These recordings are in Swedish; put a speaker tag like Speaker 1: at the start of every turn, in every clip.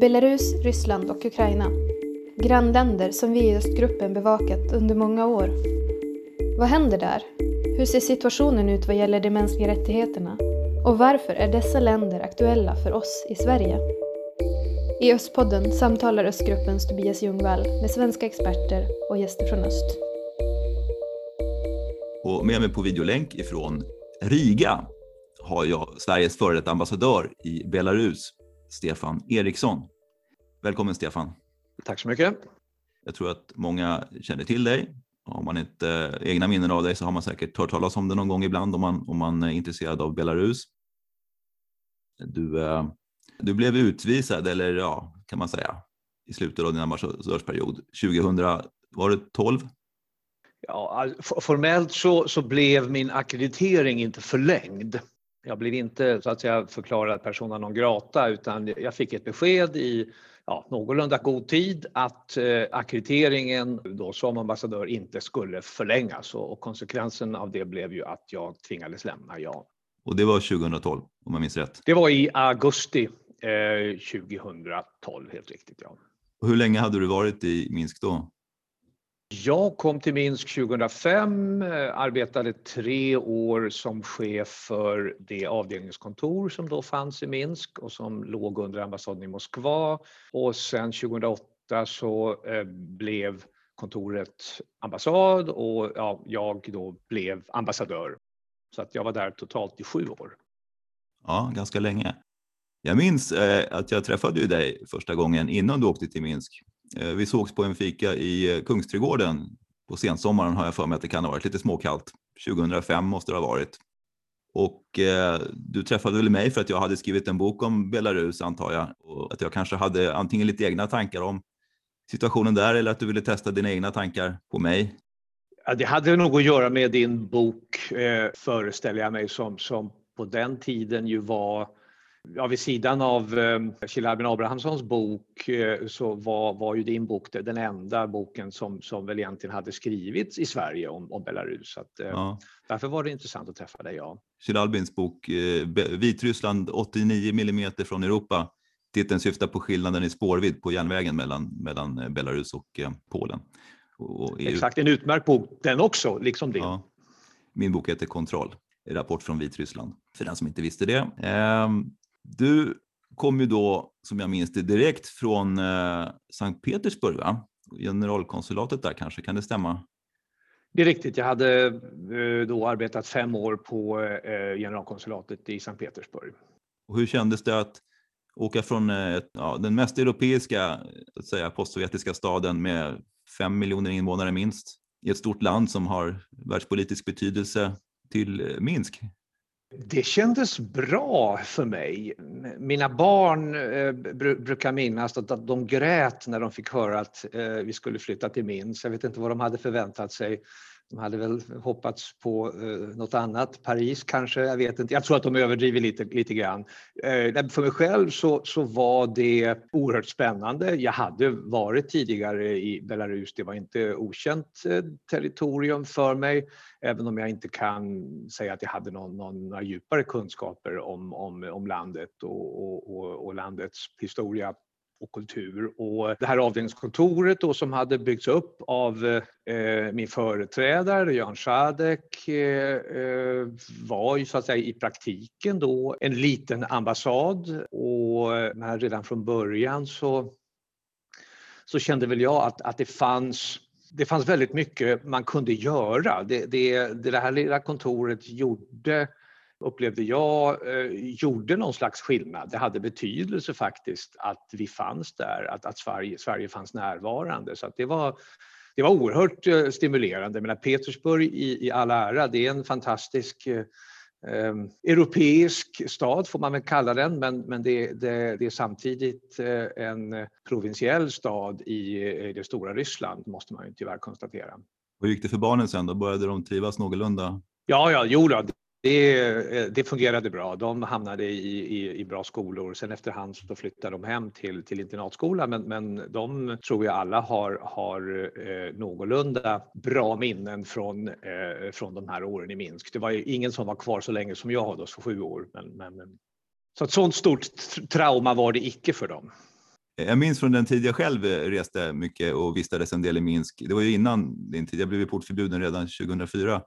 Speaker 1: Belarus, Ryssland och Ukraina. Grannländer som vi i östgruppen bevakat under många år. Vad händer där? Hur ser situationen ut vad gäller de mänskliga rättigheterna? Och varför är dessa länder aktuella för oss i Sverige? I Östpodden samtalar Östgruppens Tobias Ljungvall med svenska experter och gäster från öst.
Speaker 2: Och med mig på videolänk ifrån Riga har jag Sveriges före detta ambassadör i Belarus, Stefan Eriksson. Välkommen Stefan.
Speaker 3: Tack så mycket.
Speaker 2: Jag tror att många känner till dig. Har man inte eh, egna minnen av dig så har man säkert hört talas om det någon gång ibland om man, om man är intresserad av Belarus. Du, eh, du blev utvisad, eller ja, kan man säga, i slutet av din ambassadörsperiod 2012.
Speaker 3: Ja, formellt så, så blev min akkreditering inte förlängd. Jag blev inte så att säga förklarad persona non grata utan jag fick ett besked i ja, någorlunda god tid att eh, akkrediteringen då som ambassadör inte skulle förlängas och, och konsekvensen av det blev ju att jag tvingades lämna, ja.
Speaker 2: Och det var 2012 om jag minns rätt?
Speaker 3: Det var i augusti eh, 2012 helt riktigt, ja.
Speaker 2: Och hur länge hade du varit i Minsk då?
Speaker 3: Jag kom till Minsk 2005, eh, arbetade tre år som chef för det avdelningskontor som då fanns i Minsk och som låg under ambassaden i Moskva. Och sen 2008 så eh, blev kontoret ambassad och ja, jag då blev ambassadör. Så att jag var där totalt i sju år.
Speaker 2: Ja, ganska länge. Jag minns eh, att jag träffade dig första gången innan du åkte till Minsk Eh, vi sågs på en fika i eh, Kungsträdgården på sensommaren har jag för mig att det kan ha varit lite småkallt. 2005 måste det ha varit. Och eh, du träffade väl mig för att jag hade skrivit en bok om Belarus antar jag. Och att jag kanske hade antingen lite egna tankar om situationen där eller att du ville testa dina egna tankar på mig.
Speaker 3: Ja, det hade nog att göra med din bok eh, föreställer jag mig som, som på den tiden ju var Ja, vid sidan av eh, Kjell Albin Abrahamssons bok eh, så var, var ju din bok den enda boken som, som väl egentligen hade skrivits i Sverige om, om Belarus. Så att, eh, ja. Därför var det intressant att träffa dig. Ja.
Speaker 2: Albins bok eh, Vitryssland 89 millimeter från Europa. Titeln syftar på skillnaden i spårvidd på järnvägen mellan, mellan Belarus och Polen.
Speaker 3: Och Exakt, en utmärkt bok den också, liksom din. Ja.
Speaker 2: Min bok heter Kontroll, rapport från Vitryssland, för den som inte visste det. Du kom ju då, som jag minns det, direkt från eh, Sankt Petersburg, va? generalkonsulatet där kanske, kan det stämma?
Speaker 3: Det är riktigt. Jag hade eh, då arbetat fem år på eh, generalkonsulatet i Sankt Petersburg.
Speaker 2: Och hur kändes det att åka från eh, ja, den mest europeiska, att säga, postsovjetiska staden med fem miljoner invånare minst, i ett stort land som har världspolitisk betydelse till Minsk?
Speaker 3: Det kändes bra för mig. Mina barn eh, brukar minnas att de grät när de fick höra att eh, vi skulle flytta till Minsk. Jag vet inte vad de hade förväntat sig. De hade väl hoppats på eh, något annat, Paris kanske, jag vet inte. Jag tror att de överdriver lite, lite grann. Eh, för mig själv så, så var det oerhört spännande. Jag hade varit tidigare i Belarus, det var inte okänt eh, territorium för mig, även om jag inte kan säga att jag hade någon, någon, några djupare kunskaper om, om, om landet och, och, och landets historia och kultur. Och det här avdelningskontoret då som hade byggts upp av eh, min företrädare Jan Sadek eh, eh var ju så att säga i praktiken då en liten ambassad och eh, men redan från början så, så kände väl jag att, att det fanns det fanns väldigt mycket man kunde göra. Det, det, det här lilla kontoret gjorde upplevde jag eh, gjorde någon slags skillnad. Det hade betydelse faktiskt att vi fanns där, att, att Sverige, Sverige fanns närvarande. Så det, var, det var oerhört eh, stimulerande. Men Petersburg i, i all ära, det är en fantastisk eh, eh, europeisk stad får man väl kalla den, men, men det, det, det är samtidigt eh, en provinsiell stad i, i det stora Ryssland, måste man ju tyvärr konstatera.
Speaker 2: Hur gick det för barnen sen då? Började de trivas någorlunda?
Speaker 3: Ja, ja, jo då, det, eh, det, fungerade bra. De hamnade i, i, i, bra skolor. Sen efterhand så flyttade de hem till, till internatskola men, men de tror jag alla har, har eh, någorlunda bra minnen från, eh, från de här åren i Minsk. Det var ju ingen som var kvar så länge som jag, då, så sju år. Men, men, så ett sånt stort trauma var det icke för dem.
Speaker 2: Jag minns från den tid jag själv eh, reste mycket och vistades en del i Minsk. Det var ju innan din tid, jag blev portförbjuden redan 2004.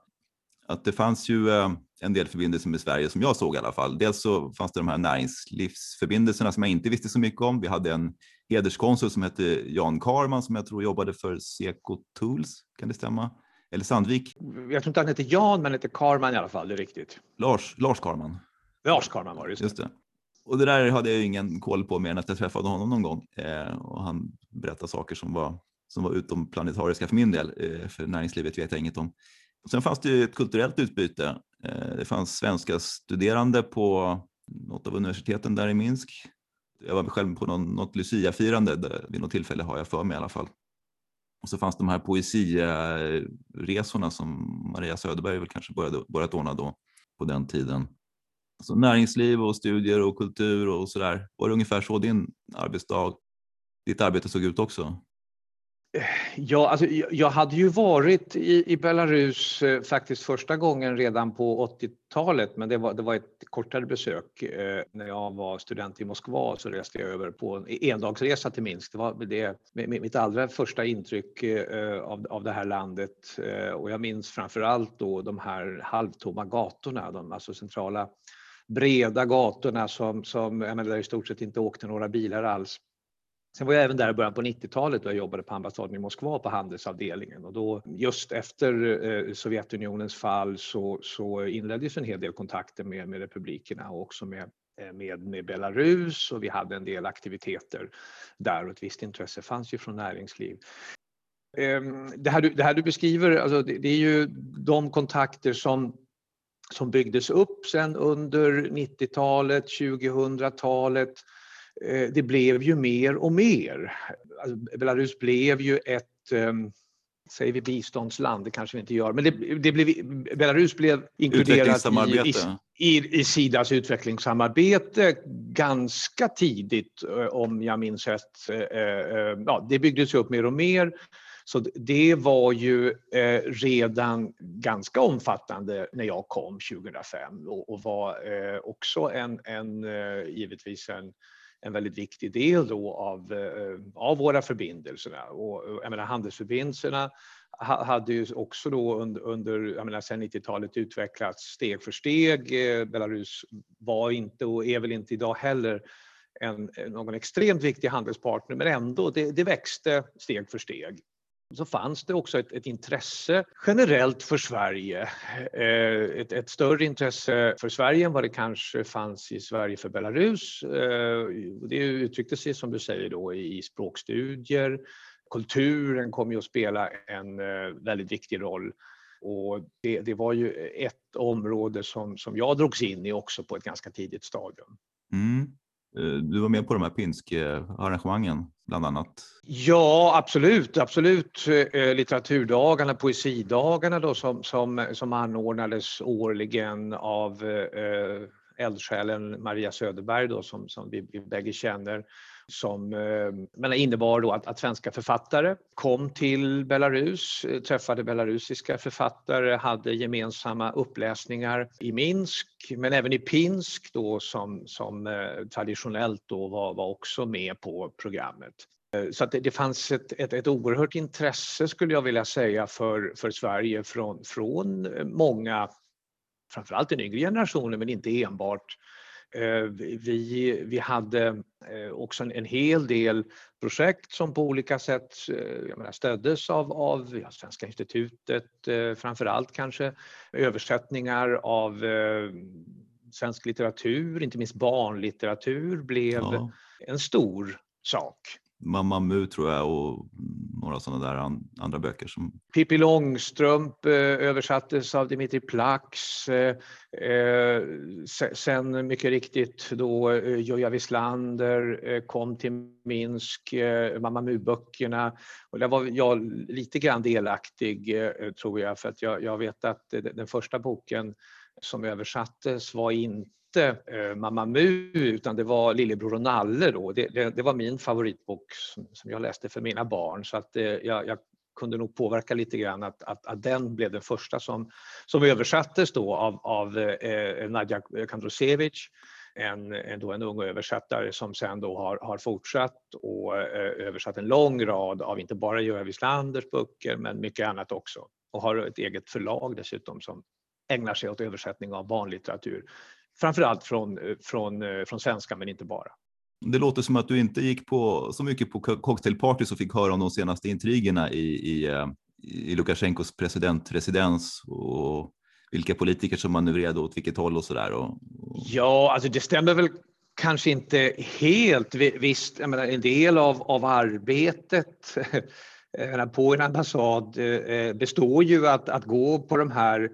Speaker 2: Att det fanns ju eh, en del förbindelser med Sverige som jag såg i alla fall. Dels så fanns det de här näringslivsförbindelserna som jag inte visste så mycket om. Vi hade en hederskonsul som hette Jan Karman som jag tror jobbade för Seco Tools, kan det stämma? Eller Sandvik?
Speaker 3: Jag tror inte han hette Jan, men hette Karman i alla fall, det är riktigt.
Speaker 2: Lars, Lars Karman.
Speaker 3: Lars Karman var det,
Speaker 2: just det. Just det. Och det där hade jag ingen koll på mer än att jag träffade honom någon gång eh, och han berättade saker som var, som var utomplanetariska för min del. Eh, för näringslivet vet jag inget om. Och sen fanns det ju ett kulturellt utbyte. Eh, det fanns svenska studerande på något av universiteten där i Minsk. Jag var själv på någon, något Lucia-firande vid något tillfälle har jag för mig i alla fall. Och så fanns de här poesiresorna som Maria Söderberg väl kanske började, börjat ordna då på den tiden. Så näringsliv och studier och kultur och sådär. Var det ungefär så din arbetsdag, ditt arbete såg ut också?
Speaker 3: Ja, alltså, jag hade ju varit i, i Belarus eh, faktiskt första gången redan på 80-talet, men det var, det var ett kortare besök. Eh, när jag var student i Moskva så reste jag över på en endagsresa till Minsk. Det var det, mitt allra första intryck eh, av, av det här landet eh, och jag minns framför allt då de här halvtomma gatorna, de alltså centrala breda gatorna som, som jag menar, där i stort sett inte åkte några bilar alls. Sen var jag även där i början på 90-talet och jag jobbade på ambassaden i Moskva på handelsavdelningen och då just efter eh, Sovjetunionens fall så, så inleddes en hel del kontakter med, med republikerna och också med, eh, med, med Belarus och vi hade en del aktiviteter där och ett visst intresse fanns ju från näringsliv. Ehm, det här du, det här du beskriver, alltså det, det är ju de kontakter som som byggdes upp sen under 90-talet, 2000-talet. Eh, det blev ju mer och mer. Alltså, Belarus blev ju ett ehm, säger vi biståndsland, det kanske vi inte gör, men det, det blev, Belarus blev inkluderat i, i, i, Sidas utvecklingssamarbete ganska tidigt eh, om jag minns rätt. Eh, ja, det byggdes upp mer och mer så det var ju redan ganska omfattande när jag kom 2005 och, var också en, en givetvis en, en väldigt viktig del då av, eh, av våra förbindelser. Och, eh, jag menar, handelsförbindelserna hade ju också då under, under jag menar, sen 90-talet utvecklats steg för steg. Eh, Belarus var inte och är väl inte idag heller en, någon extremt viktig handelspartner men ändå, det, det växte steg för steg så fanns det också ett, ett intresse generellt för Sverige. Eh, ett, ett, större intresse för Sverige än vad det kanske fanns i Sverige för Belarus. Eh, det uttryckte sig som du säger då i språkstudier. Kulturen kom ju att spela en eh, väldigt viktig roll. Och det, det, var ju ett område som, som jag drogs in i också på ett ganska tidigt stadium.
Speaker 2: Mm. Eh, du var med på de här Pinsk-arrangemangen eh, bland annat?
Speaker 3: Ja, absolut. absolut. Eh, litteraturdagarna, poesidagarna då, som, som, som anordnades årligen av eldsjälen Maria Söderberg då, som, som vi, vi bägge känner som eh, menar, innebar då att, att svenska författare kom till Belarus, eh, träffade belarusiska författare, hade gemensamma uppläsningar i Minsk men även i Pinsk då som, som eh, traditionellt då var, var också med på programmet. Så att det, det fanns ett, ett, ett oerhört intresse skulle jag vilja säga för, för Sverige från, från många, framförallt den yngre generationen men inte enbart, vi, vi hade också en, en hel del projekt som på olika sätt eh, jag menar, stöddes av, av ja, Svenska institutet, framför allt kanske översättningar av svensk litteratur, inte minst barnlitteratur blev ja. en stor sak.
Speaker 2: Mamma Mu tror jag och några sådana där andra böcker. Som...
Speaker 3: Pippi Långstrump eh, översattes av Dimitri Plax. Eh, eh, sen mycket riktigt då Joja Wislander kom till Minsk, Mamma Mu-böckerna. Och där var jag lite grann delaktig tror jag för att jag, jag vet att den första boken som översattes var inte inte eh, Mamma Mu utan det var Lillebror och Nalle då. Det, det, det var min favoritbok som, som, jag läste för mina barn så att eh, jag, jag kunde nog påverka lite grann att, att, att, den blev den första som, som översattes då av, av eh, Nadja Kandrusevic en, en, då en ung översättare som sen då har, har fortsatt och eh, översatt en lång rad av inte bara Georg Wislanders böcker men mycket annat också. Och har ett eget förlag dessutom som ägnar sig åt översättning av barnlitteratur. Framförallt från, från, från svenska men inte bara.
Speaker 2: Det låter som att du inte gick på så mycket på cocktailparty och fick höra om de senaste intrigerna i, i, eh, i Lukasjenkos presidentresidens och vilka politiker som manövrerade åt vilket håll och sådär. Och.
Speaker 3: Ja, alltså det stämmer väl kanske inte helt. Visst, jag menar, en del av, av arbetet på en ambassad eh, består ju att, att gå på de här,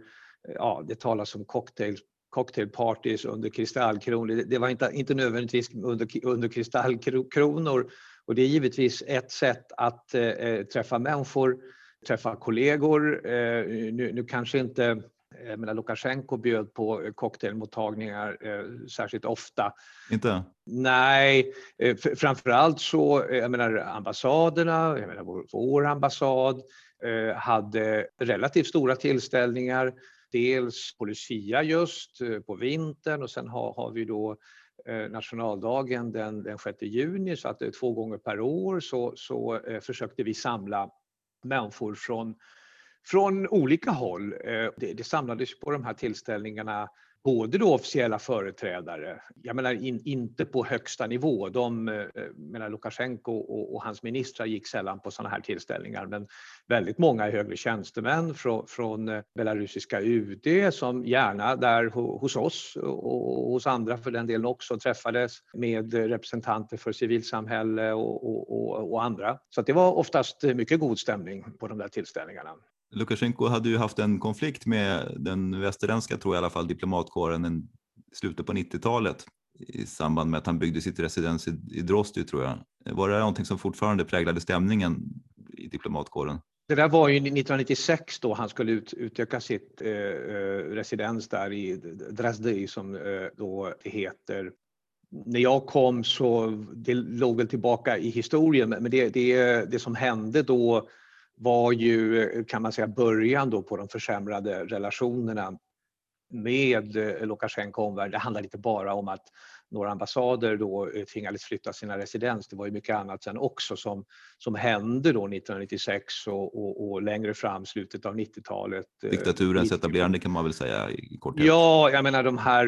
Speaker 3: ja det talas om cocktail cocktailpartys under kristallkronor. Det var inte, inte nödvändigtvis under, under kristallkronor och det är givetvis ett sätt att eh, träffa människor, träffa kollegor. Eh, nu, nu, kanske inte jag menar, Lukasjenko bjöd på cocktailmottagningar eh, särskilt ofta.
Speaker 2: Inte?
Speaker 3: Nej, eh, framförallt så, eh, jag menar ambassaderna, jag menar vår, vår ambassad eh, hade relativt stora tillställningar dels på Lucia just eh, på vintern och sen har, har vi då eh, nationaldagen den, den 6 juni så att eh, två gånger per år så, så försökte vi samla människor från, från olika håll. Det, det samlades på de här tillställningarna både då officiella företrädare, jag menar in, inte på högsta nivå, de, eh, menar Lukasjenko och, och, hans ministrar gick sällan på sådana här tillställningar, men väldigt många högre tjänstemän från, från belarusiska UD som gärna där hos oss och hos andra för den delen också träffades med representanter för civilsamhälle och, och, och andra. Så det var oftast mycket god stämning på de där tillställningarna.
Speaker 2: Lukasjenko hade ju haft en konflikt med den västerländska, tror jag i alla fall, diplomatkåren i slutet på 90-talet i samband med att han byggde sitt residens i, Drosty, tror jag. Var det någonting som fortfarande präglade stämningen i diplomatkåren?
Speaker 3: Det där var ju 1996 då han skulle ut, utöka sitt eh, eh residens där i Dresdy som eh, då det heter. När jag kom så det låg väl tillbaka i historien men det, det, det som hände då var ju, eh, kan man säga, början då på de försämrade relationerna med eh, Lukasjenko och omvärlden. Det handlar inte bara om att några ambassader då eh, tvingades flytta sina residens. Det var ju mycket annat sen också som, som hände då 1996 och, och, och längre fram, slutet av 90-talet.
Speaker 2: Eh, Diktaturens etablerande kan man väl säga i korthet?
Speaker 3: Ja, jag menar de här,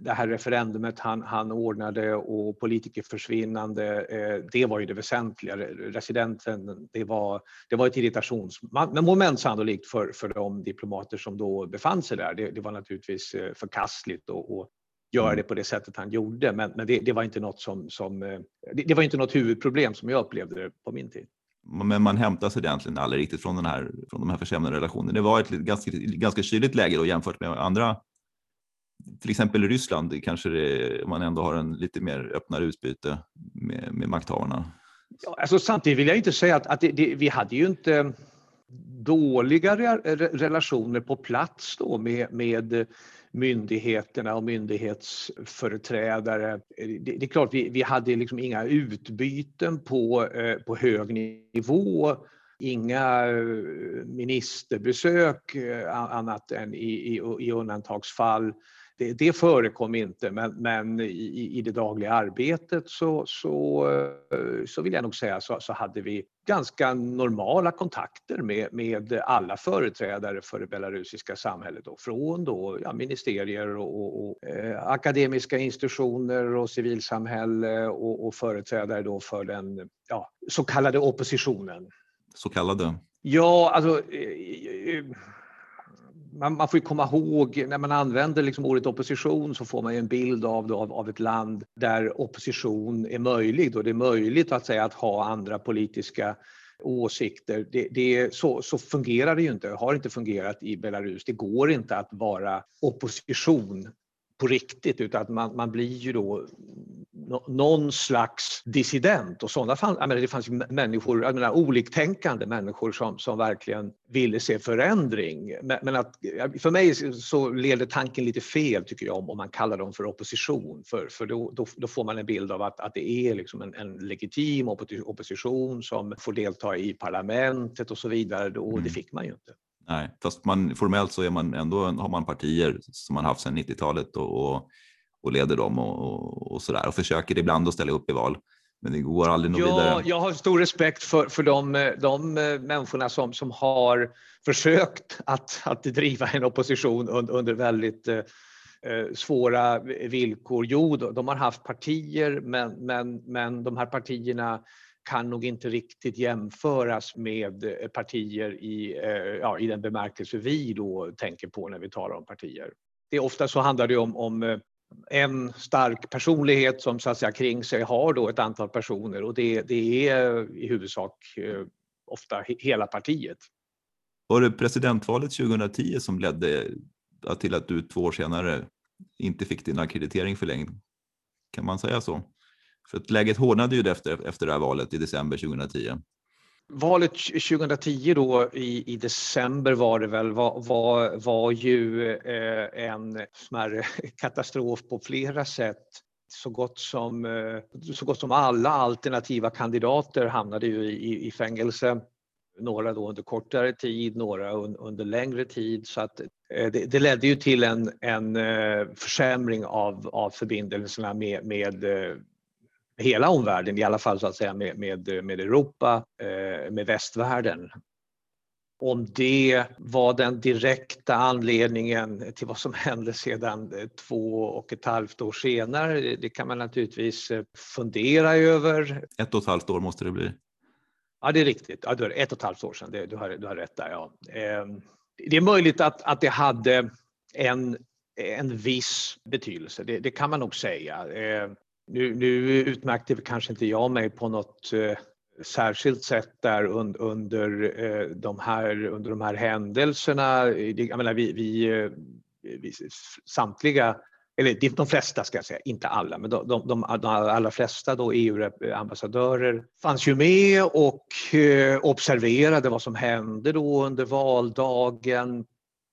Speaker 3: det här referendumet han, han ordnade och politikerförsvinnande, det var ju det väsentliga. Residenten, det var, det var ett irritationsmoment sannolikt för, för de diplomater som då befann sig där. Det, det var naturligtvis förkastligt och, och göra mm. det på det sättet han gjorde. Men, men det, det, var inte något som, som eh, det, det, var inte något huvudproblem som jag upplevde det på min tid.
Speaker 2: Men man hämtar sig egentligen aldrig riktigt från, den här, från de här försämrade relationerna. Det var ett ganska, ganska kyligt läge då jämfört med andra, till exempel i Ryssland kanske det, man ändå har en lite mer öppnare utbyte med, med makthavarna.
Speaker 3: Ja, alltså, samtidigt vill jag inte säga att, att det, det, vi hade ju inte dåliga re, relationer på plats då med, med myndigheterna och myndighetsföreträdare. Det, det är klart, vi, vi hade liksom inga utbyten på, eh, på hög nivå inga eh, ministerbesök eh, annat än i, i, i undantagsfall det, det förekom inte, men, men i, i, det dagliga arbetet så, så, eh, så vill jag nog säga så, så hade vi ganska normala kontakter med, med alla företrädare för det belarusiska samhället. Då, från då, ja, ministerier och, och, och eh, akademiska institutioner och civilsamhälle och, och företrädare då för den ja, så kallade oppositionen.
Speaker 2: Så kallade?
Speaker 3: Ja, alltså eh, eh man, man, får komma ihåg, när man använder liksom ordet opposition så får man en bild av, av, av, ett land där opposition är möjlig. Och det är möjligt att säga att ha andra politiska åsikter. Det, det, så, så fungerar det ju inte, har inte fungerat i Belarus. Det går inte att vara opposition på riktigt utan att man, man blir ju då någon slags dissident och sådana fall, menar, det fanns människor, jag menar, oliktänkande människor som, som verkligen ville se förändring. Men, men, att, för mig så leder tanken lite fel tycker jag om, om man kallar dem för opposition för, för då, då, då får man en bild av att, att det är liksom en, en legitim opposition som får delta i parlamentet och så vidare och mm. det fick man ju inte.
Speaker 2: Nej, fast man, formellt så är man ändå, har man partier som man haft sedan 90-talet och, och och leder dem och, och, och sådär och försöker ibland att ställa upp i val. Men det går aldrig något
Speaker 3: ja,
Speaker 2: vidare.
Speaker 3: Jag har stor respekt för, för de, de människorna som, som har försökt att, att driva en opposition under, under väldigt eh, svåra villkor. Jo, de har haft partier men, men, men de här partierna kan nog inte riktigt jämföras med eh, partier i, eh, ja, i den bemärkelse vi då tänker på när vi talar om partier. Det är ofta så handlar det om, om eh, en stark personlighet som så att säga kring sig har då ett antal personer och det, det är i huvudsak ofta hela partiet.
Speaker 2: Var det presidentvalet 2010 som ledde till att du två år senare inte fick din akkreditering förlängd? Kan man säga så? För att läget hårdnade ju efter, efter det här valet i december 2010.
Speaker 3: Valet 2010 då i, i december var det väl, var, var, var ju eh, en smärre katastrof på flera sätt. Så gott, som, eh, så gott som alla alternativa kandidater hamnade ju i, i fängelse. Några då under kortare tid, några un, under längre tid. Så att, eh, det, det, ledde ju till en, en eh, försämring av, av förbindelserna med, med eh, hela omvärlden, i alla fall så att säga med, med, med Europa, eh, med västvärlden. Om det var den direkta anledningen till vad som hände sedan eh, två och ett halvt år senare, det kan man naturligtvis eh, fundera över.
Speaker 2: Ett och ett halvt år måste det bli.
Speaker 3: Ja, det är riktigt. Ja, är ett och ett halvt år sedan. Du har, du har rätt där. Ja. Det är möjligt att, att det hade en, en viss betydelse, det, det kan man nog säga. Nu, nu utmärkte kanske inte jag mig på något eh, särskilt sätt där un, under, eh, de här, under de här händelserna. Jag menar, vi, vi, eh, vi samtliga eller de flesta ska jag säga, inte alla, men de, de, de allra flesta EU-ambassadörer fanns ju med och eh, observerade vad som hände då under valdagen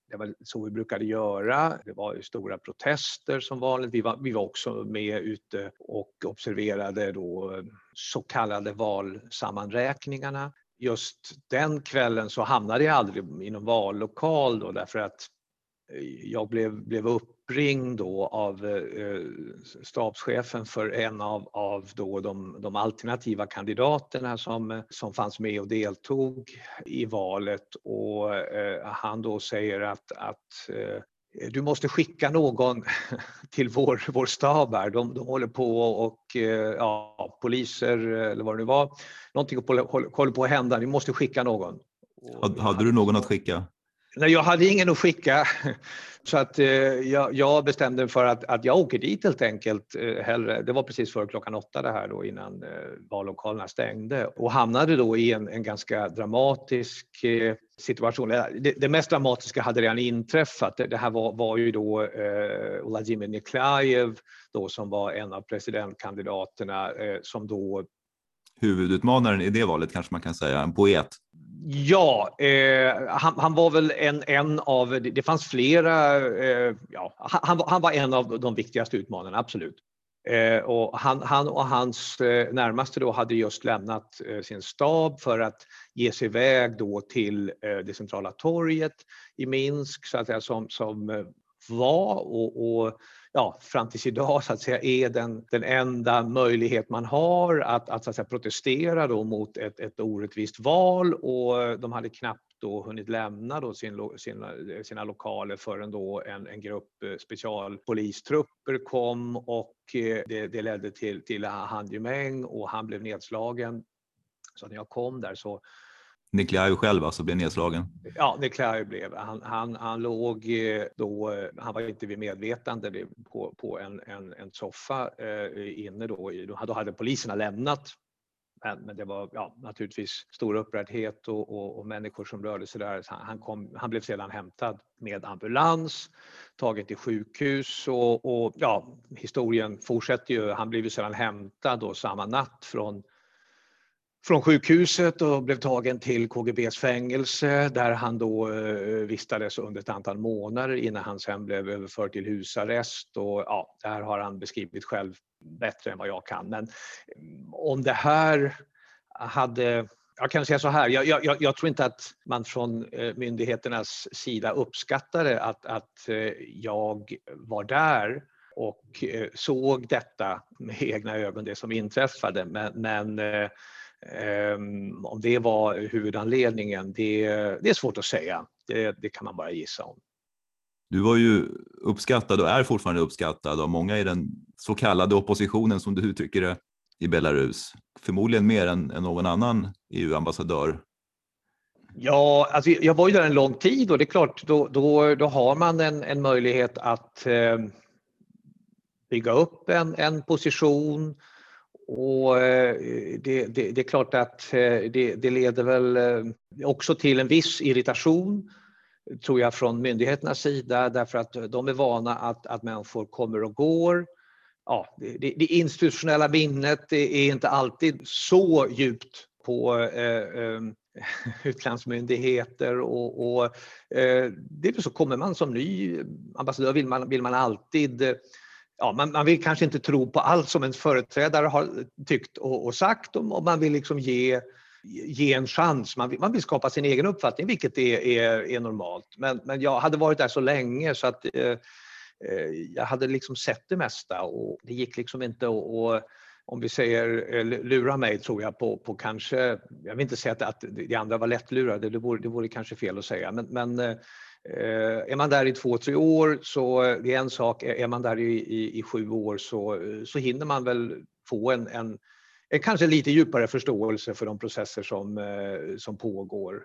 Speaker 3: det var så vi brukade göra. Det var ju stora protester som vanligt. Vi var, vi var också med ute och observerade då eh, så kallade valsammanräkningarna. Just den kvällen så hamnade jag aldrig i någon vallokal då därför att jag blev, blev uppringd då av eh, stabschefen för en av, av då de, de alternativa kandidaterna som, som fanns med och deltog i valet och eh, han då säger att, att eh, du måste skicka någon till vår, vår stab här. De, de håller på och, eh, ja, poliser eller vad det nu var, någonting håller på att hända. Ni måste skicka någon.
Speaker 2: Hade du någon att skicka?
Speaker 3: Nej, jag hade ingen att skicka så att eh, jag, jag, bestämde mig för att, att jag åker dit helt enkelt. Eh, hellre. Det var precis före klockan åtta det här då innan eh, vallokalerna stängde och hamnade då i en, en ganska dramatisk eh, situation. Eh, det, det, mest dramatiska hade redan inträffat. Det, det här var, var ju då eh, Vladimir Niklajev då som var en av presidentkandidaterna eh, som då
Speaker 2: huvudutmanaren i det valet kanske man kan säga, en poet?
Speaker 3: Ja, eh, han, han, var väl en, en av, det fanns flera, eh, ja, han, han, var en av de viktigaste utmanarna, absolut. Eh, och han, han, och hans eh, närmaste då hade just lämnat eh, sin stab för att ge sig iväg då till eh, det centrala torget i Minsk så att säga, som, som eh, var och, och ja, fram tills idag så att säga, är den, den enda möjlighet man har att, att, så att säga, protestera då mot ett, ett orättvist val och de hade knappt då hunnit lämna då sin, sina, sina lokaler förrän då en, en grupp eh, specialpolistrupper kom och eh, det, det ledde till, till handgemäng och han blev nedslagen. Så när jag kom där så
Speaker 2: Niklaj själv alltså blev nedslagen?
Speaker 3: Ja, Niklaj blev. Han, han, han låg eh, då, eh, han var inte vid medvetande på, på en, en, en soffa eh, inne då. Då hade poliserna lämnat men, men, det var ja, naturligtvis stor upprördhet och, och, och, människor som rörde sig där. Han, kom, han blev sedan hämtad med ambulans, tagen till sjukhus och, och ja, historien fortsätter ju. Han blev sedan hämtad då samma natt från från sjukhuset och blev tagen till KGBs fängelse där han då eh, vistades under ett antal månader innan han sen blev överförd till husarrest. Och, ja, det här har han beskrivit själv bättre än vad jag kan. Men mm, om det här hade jag kan säga så här, jag, jag, jag, tror inte att man från eh, myndigheternas sida uppskattade att, att eh, jag var där och såg detta med egna ögon, det som inträffade. Men, men om det var huvudanledningen, det, det är svårt att säga. Det, det kan man bara gissa om.
Speaker 2: Du var ju uppskattad och är fortfarande uppskattad av många i den så kallade oppositionen som du uttrycker det i Belarus. Förmodligen mer än, än någon annan EU-ambassadör.
Speaker 3: Ja, alltså jag var ju där en lång tid och det är klart, då, då, då har man en, en möjlighet att eh, bygga upp en, en position och eh, det, det, det, är klart att eh, det, det leder väl eh, också till en viss irritation tror jag från myndigheternas sida därför att de är vana att, att människor kommer och går. Ja, det, det institutionella minnet är inte alltid så djupt på eh, eh, utlandsmyndigheter och, och eh, det är så kommer man som ny ambassadör vill man, vill man alltid Ja, man, man vill kanske inte tro på allt som ens företrädare har tyckt och, och sagt och man vill liksom ge ge en chans. Man vill, man vill skapa sin egen uppfattning, vilket är, är, är normalt. Men, men jag hade varit där så länge så att eh, eh jag hade liksom sett det mesta och det gick liksom inte att om vi säger eh, lura mig tror jag på, på kanske, jag vill inte säga att, att de andra var lättlurade, det vore, det vore kanske fel att säga, men, men eh, är man där i två, tre år så det är en sak, är man där i, i, i sju år så, så hinner man väl få en, en en kanske lite djupare förståelse för de processer som, eh, som pågår.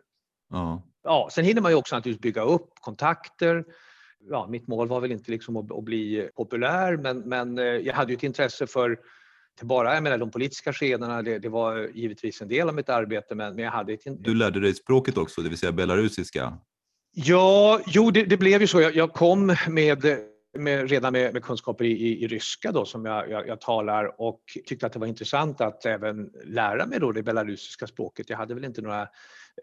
Speaker 3: Ja. Ja, sen hinner man ju också naturligtvis bygga upp kontakter. Ja, mitt mål var väl inte liksom att, att bli populär men, men eh, jag hade ju ett intresse för inte bara jag menar, de politiska skedena, det, det, var givetvis en del av mitt arbete men, men jag hade ett...
Speaker 2: Du lärde dig språket också, det vill säga belarusiska?
Speaker 3: Ja, jo det, det blev ju så. Jag, jag kom med med, redan med, med kunskaper i, i, i, ryska då, som jag, jag, jag, talar och tyckte att det var intressant att även lära mig då det belarusiska språket. Jag hade väl inte några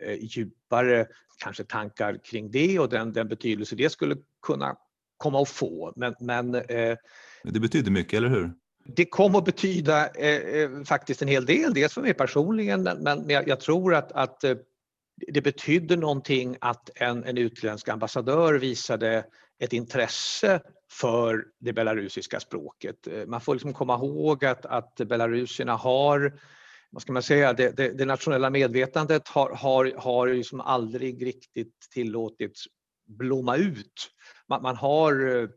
Speaker 3: eh, djupare kanske tankar kring det och den, den betydelse det skulle kunna komma att få. Men, men eh,
Speaker 2: det betyder mycket, eller hur?
Speaker 3: Det kom att betyda eh, eh faktiskt en hel del, dels för mig personligen men, men jag, jag tror att, att eh, det betydde någonting att en, en utländsk ambassadör visade ett intresse för det belarusiska språket. Eh, man får liksom komma ihåg att, att belarusierna har vad ska man säga, det, det, det nationella medvetandet har, har, har liksom aldrig riktigt tillåtits blomma ut. Man, man har eh,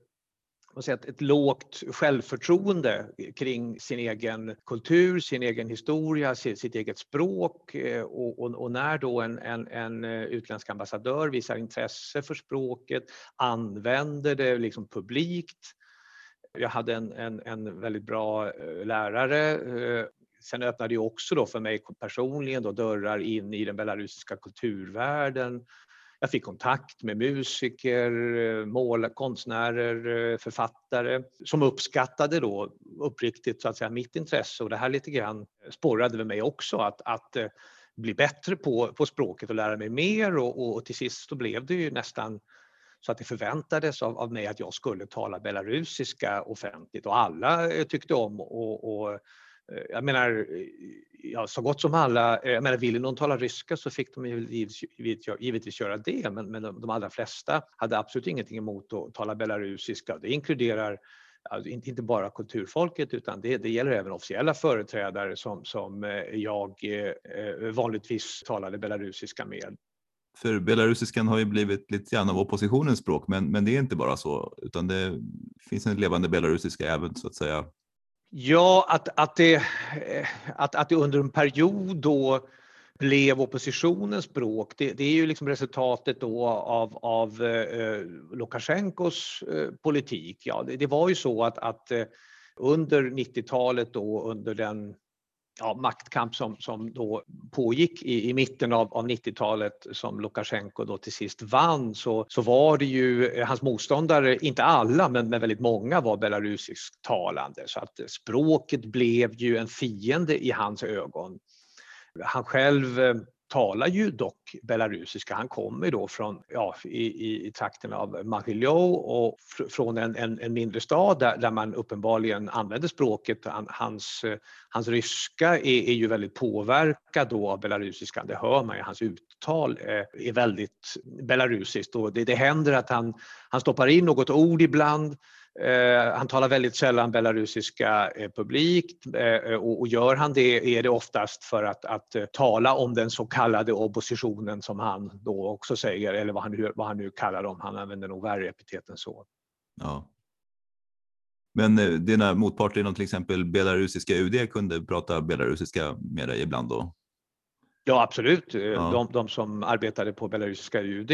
Speaker 3: säga, ett, ett lågt självförtroende kring sin egen kultur, sin egen historia, sitt, sitt eget språk eh, och, och, och, när då en, en, en eh, utländsk ambassadör visar intresse för språket, använder det liksom publikt. Jag hade en, en, en väldigt bra eh, lärare Sen öppnade det också då för mig personligen då dörrar in i den belarusiska kulturvärlden jag fick kontakt med musiker, eh, mål, konstnärer, eh, författare som uppskattade då uppriktigt så att säga mitt intresse. Och det här lite grann sporrade mig också att, att eh, bli bättre på, på språket och lära mig mer. Och, och till sist så blev det ju nästan så att det förväntades av, av mig att jag skulle tala belarusiska offentligt. Och alla tyckte om och, och Eh, jag menar, eh, ja, så gott som alla, eh, jag menar ville någon tala ryska så fick de givetvis, givetvis göra det men, men de, de allra flesta hade absolut ingenting emot att tala belarusiska. Det inkluderar alltså, inte bara kulturfolket utan det, det gäller även officiella företrädare som, som eh, jag vanligtvis talade belarusiska med.
Speaker 2: För belarusiskan har ju blivit lite grann av oppositionens språk men, men det är inte bara så utan det finns en levande belarusiska även så att säga
Speaker 3: Ja, att, att, det, eh, att, att det under en period då blev oppositionens språk, det, det är ju liksom resultatet då av, av eh, Lukasjenkos eh, politik. Ja, det, det, var ju så att, att eh, under 90-talet då under den ja, maktkamp som, som då pågick i, i mitten av, av 90-talet som Lukasjenko då till sist vann så, så var det ju hans motståndare, inte alla men, men väldigt många var belarusisktalande så att språket blev ju en fiende i hans ögon. Han själv eh, talar ju dock belarusiska. Han kommer då från ja, i, i, i trakten av Mahiljou och från en, en, en, mindre stad där, där man uppenbarligen använder språket. Han, hans, hans ryska är, är, ju väldigt påverkad då av belarusiskan, det hör man ju. Hans uttal är, är väldigt belarusiskt och det, det händer att han, han stoppar in något ord ibland han talar väldigt sällan belarusiska eh, publikt eh, och, gör han det är det oftast för att, att tala om den så kallade oppositionen som han då också säger, eller vad han, nu, vad han nu kallar dem. Han använder nog värre epitet än så.
Speaker 2: Ja. Men dina motparter inom till exempel belarusiska UD kunde prata belarusiska med dig ibland då?
Speaker 3: Ja absolut. Ja. De, de som arbetade på belarusiska UD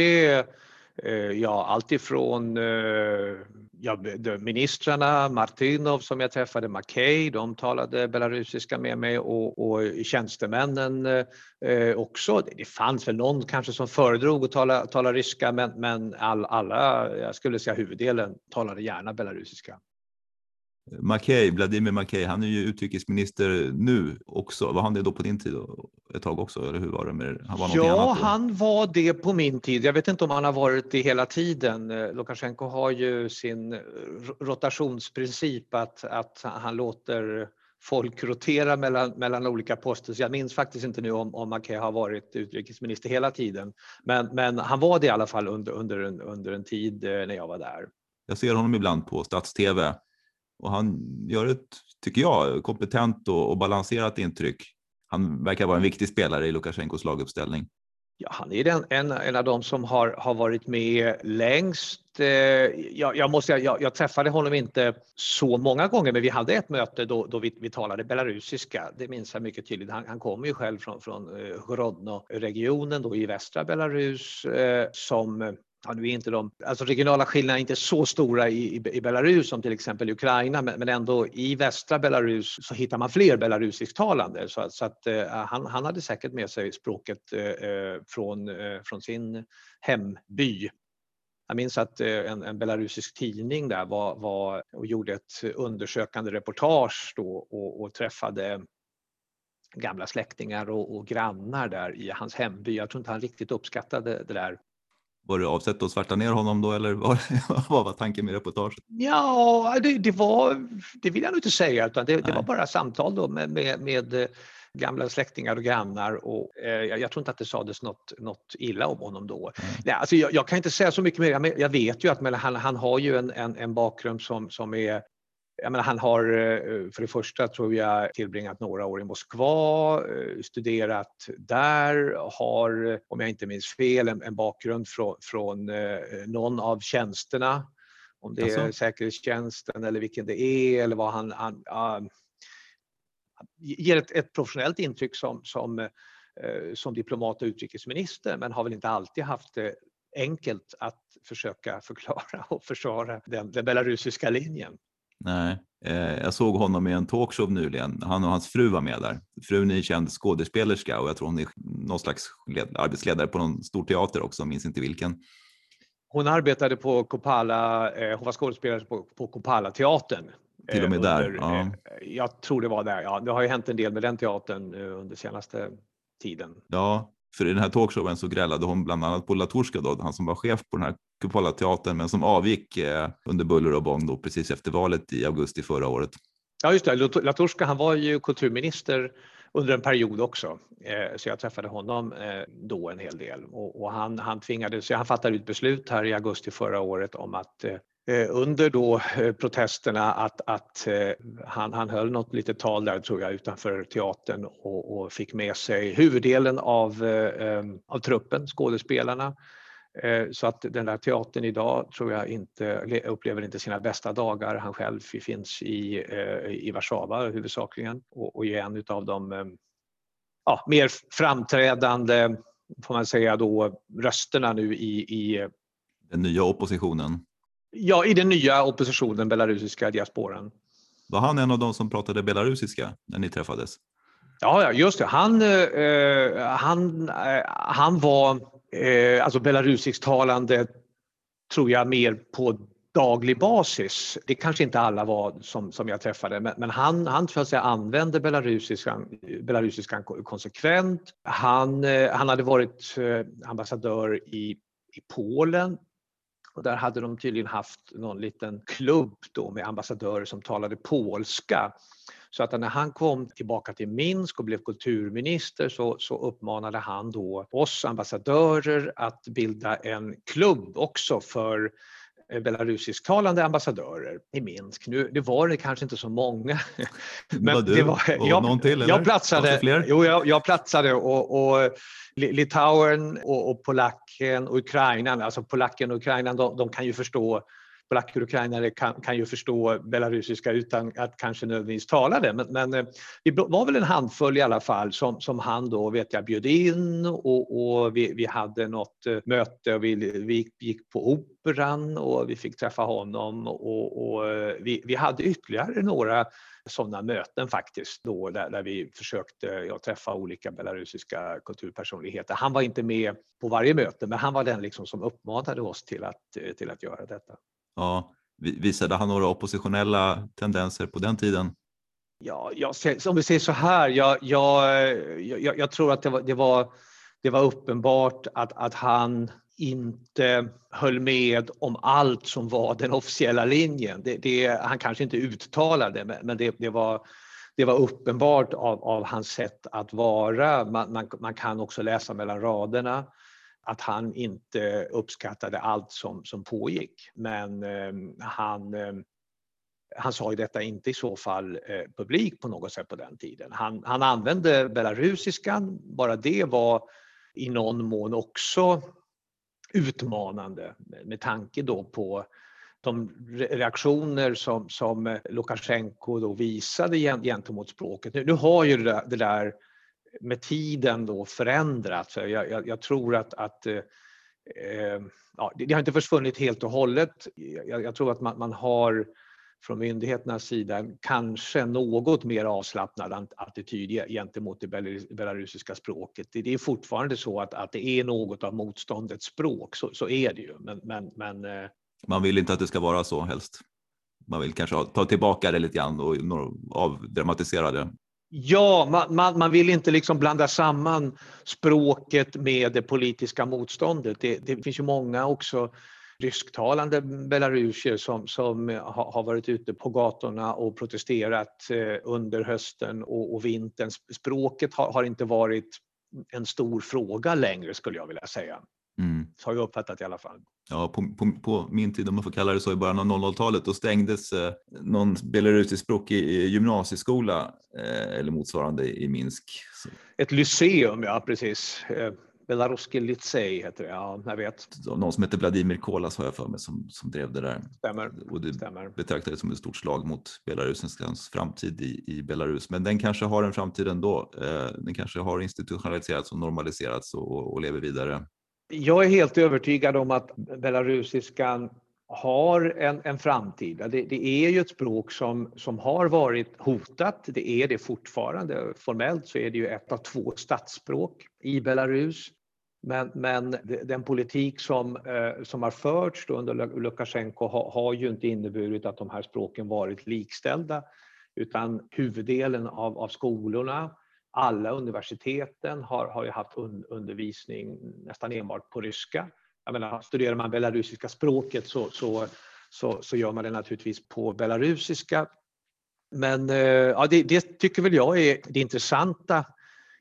Speaker 3: Eh, ja, alltifrån eh, ja, ministrarna, Martinov som jag träffade, Mackay, de talade belarusiska med mig och, och tjänstemännen eh, eh också. Det fanns väl någon kanske som föredrog att tala, tala ryska men, men all, alla, jag skulle säga huvuddelen, talade gärna belarusiska.
Speaker 2: Mackay, Vladimir Mackay, han är ju utrikesminister nu också. Var han det då på din tid ett tag också? Eller hur var det med
Speaker 3: han var Ja, han var det på min tid. Jag vet inte om han har varit det hela tiden. Eh, Lukasjenko har ju sin rotationsprincip att, att han låter folk rotera mellan, mellan olika poster. Så jag minns faktiskt inte nu om, om Mackay har varit utrikesminister hela tiden. Men, men han var det i alla fall under, under, en, under en tid eh, när jag var där.
Speaker 2: Jag ser honom ibland på stats-tv och han gör ett, tycker jag, kompetent och, och balanserat intryck. Han verkar vara en viktig spelare i Lukasjenkos laguppställning.
Speaker 3: Ja, han är den, en, en av de som har, har varit med längst. Eh, jag, jag, måste, jag, jag, träffade honom inte så många gånger, men vi hade ett möte då, då vi, vi talade belarusiska. Det minns jag mycket tydligt. Han, han kommer ju själv från, från eh, Grodno-regionen i västra Belarus eh, som ja, nu är inte de alltså regionala skillnaderna är inte så stora i, i, i Belarus som till exempel i Ukraina, men, men, ändå i västra Belarus så hittar man fler belarusisktalande så, så att eh, han, han hade säkert med sig språket eh, eh från, eh, från sin hemby. Jag minns att eh, en, en belarusisk tidning där var, var, och gjorde ett undersökande reportage då och, och träffade gamla släktingar och, och, grannar där i hans hemby. Jag tror inte han riktigt uppskattade det där
Speaker 2: var det avsett att svärta ner honom då eller vad, vad var tanken med reportaget?
Speaker 3: Ja, det, det, var, det vill jag nog inte säga utan det, det var bara samtal då med, med, med eh, gamla släktingar och grannar och eh, jag tror inte att det sades något, något illa om honom då. Mm. Nej, alltså jag, jag, kan inte säga så mycket mer. Jag vet ju att han, han har ju en, en, en bakgrund som, som är menar, han har eh, för det första tror jag tillbringat några år i Moskva, eh, studerat där, har om jag inte minns fel en, en bakgrund från, från eh, någon av tjänsterna. Om det alltså. är säkerhetstjänsten eller vilken det är eller vad han, han uh, ger ett, ett, professionellt intryck som, som, uh, som diplomat och utrikesminister men har väl inte alltid haft det enkelt att försöka förklara och försvara den, den belarusiska linjen.
Speaker 2: Nej, eh, jag såg honom i en talkshow nyligen. Han och hans fru var med där. Frun är känd skådespelerska och jag tror hon är någon slags arbetsledare på någon stor teater också, minns inte vilken.
Speaker 3: Hon arbetade på Kopala, eh, hon var skådespelare på, på Kopala-teatern.
Speaker 2: Till och med eh, där?
Speaker 3: ja. Eh, jag tror det var där, ja. Det har ju hänt en del med den teatern eh, under senaste tiden.
Speaker 2: Ja, för i den här talkshowen så grälade hon bland annat på Latorska, då, han som var chef på den här Cupola-teatern, men som avgick eh, under buller och bång då, precis efter valet i augusti förra året.
Speaker 3: Ja, just det. Latorska, han var ju kulturminister under en period också, eh, så jag träffade honom eh, då en hel del och, och han, han tvingades, han fattade ett beslut här i augusti förra året om att Eh, Eh, under då eh, protesterna att, att eh, han, han höll något litet tal där tror jag utanför teatern och, och fick med sig huvuddelen av, av truppen, skådespelarna. Så att den där teatern idag tror jag inte upplever inte sina bästa dagar. Han själv finns i, i Warszawa huvudsakligen och, och är en av de ja, mer framträdande, får man säga då, rösterna nu i, i
Speaker 2: den nya oppositionen.
Speaker 3: Ja, i den nya oppositionen, belarusiska diasporan.
Speaker 2: Var han en av de som pratade belarusiska när ni träffades?
Speaker 3: Ja, just det. Han, eh, han, eh, han var eh, alltså belarusisktalande, tror jag, mer på daglig basis. Det kanske inte alla var som, som jag träffade, men, men han, han att säga, använde belarusiskan, belarusiskan konsekvent. Han, eh, han hade varit eh, ambassadör i, i Polen och där hade de tydligen haft någon liten klubb då med ambassadörer som talade polska. Så att när han kom tillbaka till Minsk och blev kulturminister så, så uppmanade han då oss ambassadörer att bilda en klubb också för belarusisktalande ambassadörer i Minsk. Nu det var det kanske inte så många.
Speaker 2: Men var du det var, och jag, någon till? Eller?
Speaker 3: Jag platsade, jo, jag, jag platsade och, och Litauen och, och Polacken och Ukraina, alltså Polacken och Ukraina, de, de kan ju förstå polacker och ukrainare kan, kan ju förstå belarusiska utan att kanske nödvändigtvis tala det. Men, men eh, det var väl en handfull i alla fall som, som han då vet jag bjöd in och, och vi, vi hade något eh, möte och vi, vi gick på Operan och vi fick träffa honom och, och eh, vi, vi hade ytterligare några sådana möten faktiskt då där, där vi försökte ja, träffa olika belarusiska kulturpersonligheter. Han var inte med på varje möte men han var den liksom som uppmanade oss till att, till att göra detta.
Speaker 2: Ja, visade han några oppositionella tendenser på den tiden?
Speaker 3: Ja, jag, om vi säger så här, jag, jag, jag, jag tror att det var, det var, det var uppenbart att, att han inte höll med om allt som var den officiella linjen. Det, det, han kanske inte uttalade men, det, det, var, det var uppenbart av, av hans sätt att vara. Man, man, man, kan också läsa mellan raderna att han inte uppskattade allt som, som pågick. Men eh, han, eh, han sa ju detta inte i så fall eh, publik på något sätt på den tiden. Han, han använde belarusiskan, bara det var i någon mån också utmanande med tanke då på de reaktioner som, som Lukasjenko då visade gentemot språket. Nu, nu har ju det där, det där med tiden då förändrats. Jag, jag, jag tror att, att eh, eh ja, det har inte försvunnit helt och hållet. Jag, jag tror att man, man, har från myndigheternas sida kanske något mer avslappnad attityd gentemot det belarusiska språket. Det är fortfarande så att, att det är något av motståndets språk, så, så är det ju. Men, men, men, eh,
Speaker 2: man vill inte att det ska vara så helst. Man vill kanske ta tillbaka det lite grann och avdramatisera det.
Speaker 3: Ja, man, man, man, vill inte liksom blanda samman språket med det politiska motståndet. Det, det finns ju många också rysktalande belarusier som, som har, har varit ute på gatorna och protesterat eh, under hösten och, och vintern. Språket har, har, inte varit en stor fråga längre skulle jag vilja säga. Mm. Så har jag uppfattat i alla fall.
Speaker 2: Ja, på, på, på, min tid, om man får kalla det så, i början av 00-talet, då stängdes eh, någon belarusisk språkig gymnasieskola eh, eller motsvarande i Minsk. Så.
Speaker 3: Ett lyceum, ja precis. Eh, Belaruski Litsej heter det, ja, jag vet.
Speaker 2: Någon som heter Vladimir Kolas har jag för mig som, som drev det där.
Speaker 3: Stämmer.
Speaker 2: Och det
Speaker 3: Stämmer.
Speaker 2: betraktades som ett stort slag mot Belarusiskans framtid i, i Belarus. Men den kanske har en framtid ändå. Eh, den kanske har institutionaliserats och normaliserats och, och lever vidare.
Speaker 3: Jag är helt övertygad om att belarusiskan har en, en framtid. Det, det, är ju ett språk som, som har varit hotat. Det är det fortfarande. Formellt så är det ju ett av två statsspråk i Belarus. Men, men den politik som, eh, som har förts under Lukasjenko har, har ju inte inneburit att de här språken varit likställda utan huvuddelen av, av skolorna alla universiteten har, har ju haft un, undervisning nästan enbart på ryska. Jag menar, studerar man belarusiska språket så, så, så, så gör man det naturligtvis på belarusiska. Men eh, ja, det, det, tycker väl jag är det intressanta.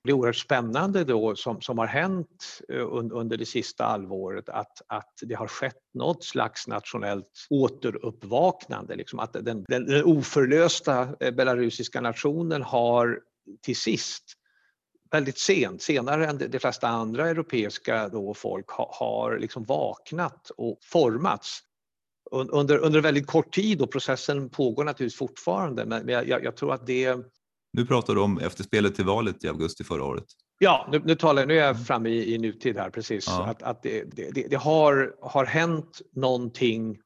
Speaker 3: Det är oerhört spännande då som, som har hänt eh, under det sista halvåret att, att det har skett något slags nationellt återuppvaknande. Liksom att den, den, den oförlösta eh, belarusiska nationen har till sist väldigt sent, senare än de flesta andra europeiska då folk har, liksom vaknat och formats under, under väldigt kort tid och processen pågår naturligtvis fortfarande men jag, jag, jag tror att det...
Speaker 2: Nu pratar du om efterspelet till valet i augusti förra året.
Speaker 3: Ja, nu, nu, talar, nu är jag framme i, i nutid här precis. Ja. Att, att det, det, det, har, har hänt någonting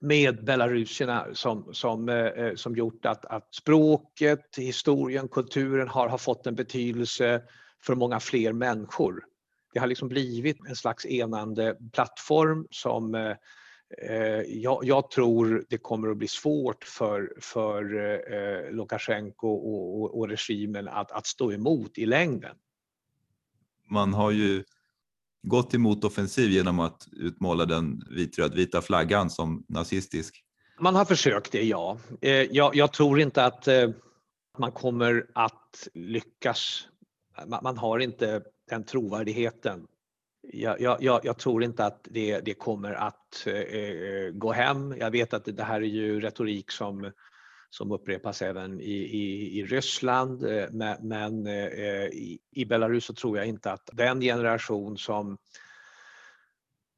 Speaker 3: med belarusierna som, som, eh, eh, som gjort att, att språket, historien, kulturen har, har fått en betydelse för många fler människor. Det har liksom blivit en slags enande plattform som eh, eh jag, jag, tror det kommer att bli svårt för, för eh, Lukasjenko och, och, och regimen att, att stå emot i längden.
Speaker 2: Man har ju gått emot offensiv genom att utmåla den vitrödvita flaggan som nazistisk?
Speaker 3: Man har försökt det, ja. Eh, jag, jag tror inte att eh, man kommer att lyckas. Man har inte den trovärdigheten Jag, jag, jag, tror inte att det, det kommer att eh, gå hem. Jag vet att det här är ju retorik som, som upprepas även i, i, i Ryssland eh, men, men eh, i, i Belarus så tror jag inte att den generation som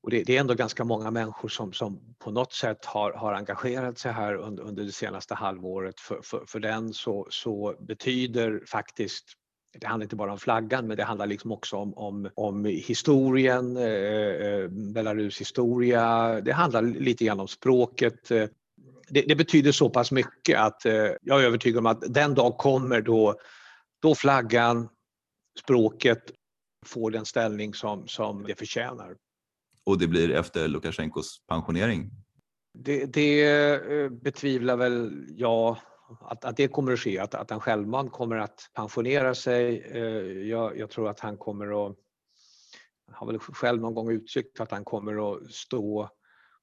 Speaker 3: och det, det, är ändå ganska många människor som, som på något sätt har, har engagerat sig här under, under det senaste halvåret. För, för, för den så, så betyder faktiskt det handlar inte bara om flaggan men det handlar liksom också om, om, om historien, eh, eh Belarus historia. Det handlar lite grann om språket. Eh, det, det betyder så pass mycket att eh, jag är övertygad om att den dag kommer då, då flaggan, språket får den ställning som, som det förtjänar.
Speaker 2: Och det blir efter Lukasjenkos pensionering?
Speaker 3: Det, det eh, betvivlar väl jag att, att det kommer att ske, att, att han självmant kommer att pensionera sig. Eh, jag, jag tror att han kommer att, han har väl själv någon gång uttryckt att han kommer att stå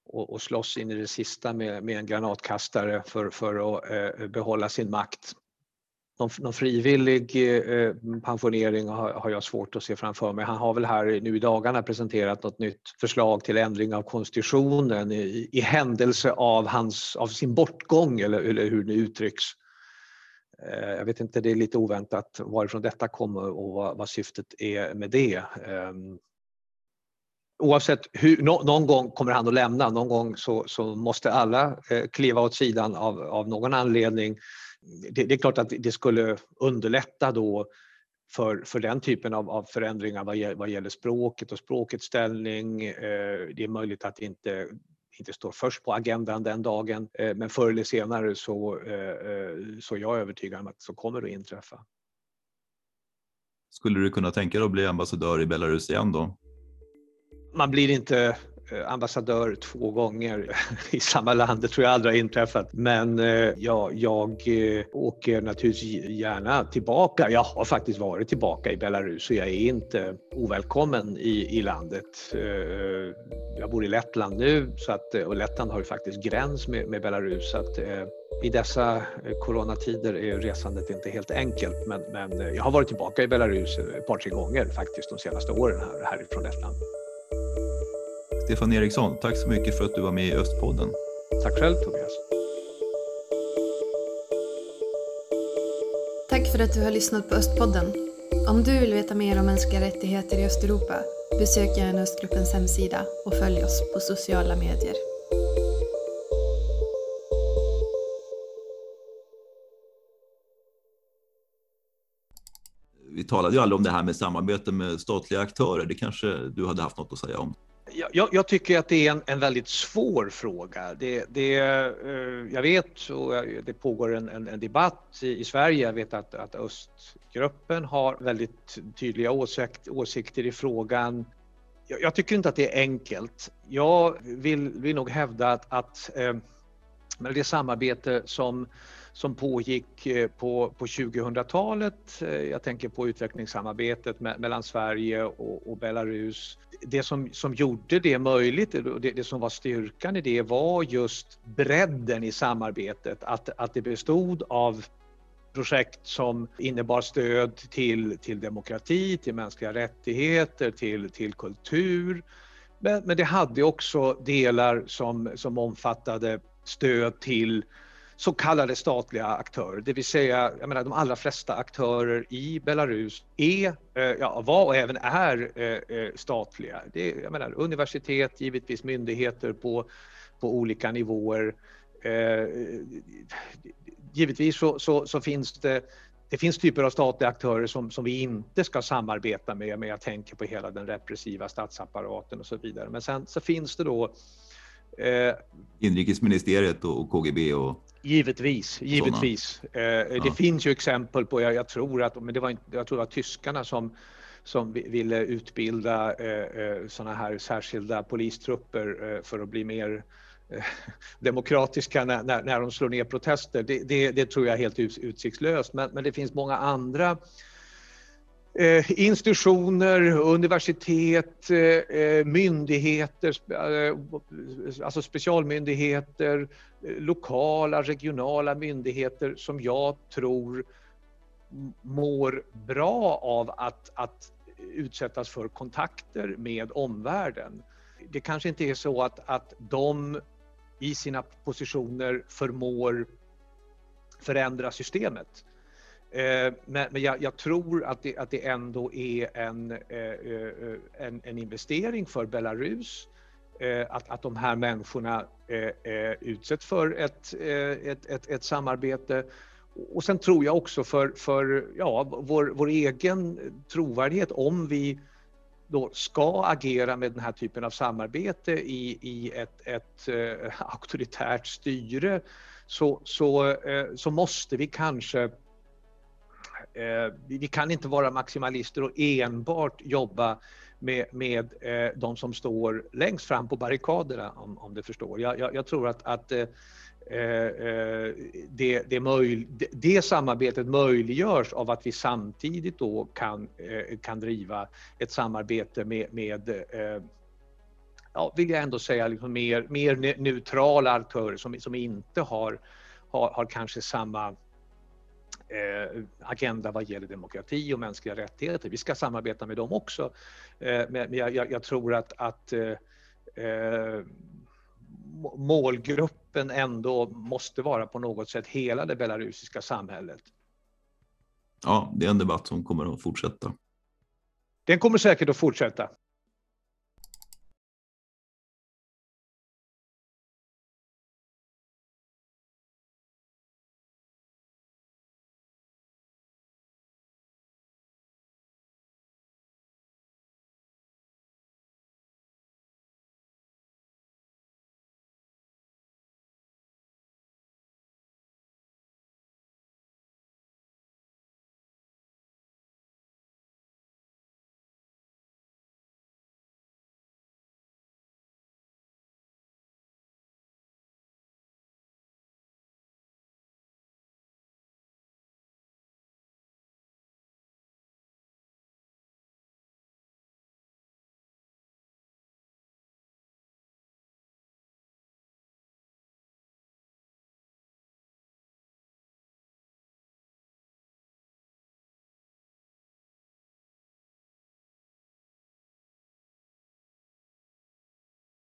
Speaker 3: och, och slåss in i det sista med, med en granatkastare för, för att eh, behålla sin makt någon, någon frivillig eh, pensionering har, har, jag svårt att se framför mig. Han har väl här nu i dagarna presenterat något nytt förslag till ändring av konstitutionen i, i händelse av, hans, av sin bortgång eller, eller hur det uttrycks. Eh, jag vet inte, det är lite oväntat varifrån detta kommer och vad, vad syftet är med det. Ehm, Oavsett hur, no, någon gång kommer han att lämna, någon gång så, så måste alla eh, kliva åt sidan av, av någon anledning det, det, är klart att det skulle underlätta då för, för den typen av, av förändringar vad, vad gäller språket och språkets ställning. Eh, det är möjligt att det inte, inte står först på agendan den dagen eh, men förr eller senare så, eh, eh, så jag är jag övertygad om att så kommer det att inträffa.
Speaker 2: Skulle du kunna tänka dig att bli ambassadör i Belarus igen då?
Speaker 3: Man blir inte eh, ambassadör två gånger i samma land. Det tror jag aldrig har inträffat. Men eh, ja, jag eh, åker naturligtvis gärna tillbaka. Jag har faktiskt varit tillbaka i Belarus och jag är inte ovälkommen i, i landet. Jag bor i Lettland nu så att, och Lettland har ju faktiskt gräns med, med Belarus. Så att, i dessa coronatider är resandet inte helt enkelt men, men jag har varit tillbaka i Belarus ett par, tre gånger faktiskt de senaste åren här, härifrån Lettland.
Speaker 2: Stefan Eriksson, tack så mycket för att du var med i Östpodden.
Speaker 3: Tack själv Tobias.
Speaker 1: Tack för att du har lyssnat på Östpodden. Om du vill veta mer om mänskliga rättigheter i Östeuropa, besök gärna Östgruppens hemsida och följ oss på sociala medier.
Speaker 2: Vi talade ju aldrig om det här med samarbete med statliga aktörer. Det kanske du hade haft något att säga om?
Speaker 3: Jag, jag, tycker att det är en, en väldigt svår fråga. Det, det, eh, jag vet, och det pågår en, en, en debatt i, i, Sverige, jag vet att, att Östgruppen har väldigt tydliga åsikt, åsikter i frågan. Jag, jag, tycker inte att det är enkelt. Jag vill, vill nog hävda att, att eh, det samarbete som som pågick eh, på, på 2000-talet. Eh, jag tänker på utvecklingssamarbetet mellan Sverige och, och Belarus. Det som, som gjorde det möjligt, det, det som var styrkan i det var just bredden i samarbetet. Att, att det bestod av projekt som innebar stöd till, till demokrati, till mänskliga rättigheter, till, till kultur. Men, men det hade också delar som, som omfattade stöd till så kallade statliga aktörer, det vill säga jag menar, de allra flesta aktörer i Belarus är, eh, ja, var och även är eh, eh, statliga. Det är, jag menar, universitet, givetvis myndigheter på, på olika nivåer. Givetvis så, så, så finns det det finns typer av statliga aktörer som, som vi inte ska samarbeta med, men jag tänker på hela den repressiva statsapparaten och så vidare. Men sen så finns det då
Speaker 2: eh, Inrikesministeriet och KGB och
Speaker 3: Givetvis, givetvis. Eh, det ja. finns ju exempel på, jag, jag, tror att, men det var, jag tror det var tyskarna som, som ville utbilda eh, eh sådana här särskilda polistrupper eh, för att bli mer eh, demokratiska när, när, när de slår ner protester. Det, det, det tror jag är helt utsiktslöst, men, men det finns många andra Eh, institutioner, universitet, eh, eh myndigheter, eh, alltså specialmyndigheter, eh, lokala, regionala myndigheter som jag tror mår bra av att, att utsättas för kontakter med omvärlden. Det kanske inte är så att, att de i sina positioner förmår förändra systemet. Eh, men, men jag, jag, tror att det, att det ändå är en, eh, eh en, en investering för Belarus eh, att, att de här människorna eh, utsätts för ett, ett, ett, ett samarbete. Och sen tror jag också för, för ja, vår, vår egen trovärdighet om vi då ska agera med den här typen av samarbete i, i ett, ett eh, auktoritärt styre så, så, eh, så måste vi kanske Eh, vi kan inte vara maximalister och enbart jobba med, med eh, de som står längst fram på barrikaderna om, om du förstår. Jag, jag, jag tror att, att eh, det, det, möj, det, samarbetet möjliggörs av att vi samtidigt då kan, kan driva ett samarbete med, med ja, vill jag ändå säga, liksom mer, mer neutrala aktörer som, som inte har, har, har kanske samma agenda vad gäller demokrati och mänskliga rättigheter. Vi ska samarbeta med dem också. Eh, men jag, jag, jag, tror att, att eh, målgruppen ändå måste vara på något sätt hela det belarusiska samhället.
Speaker 2: Ja, det är en debatt som kommer att fortsätta.
Speaker 3: Den kommer säkert att fortsätta.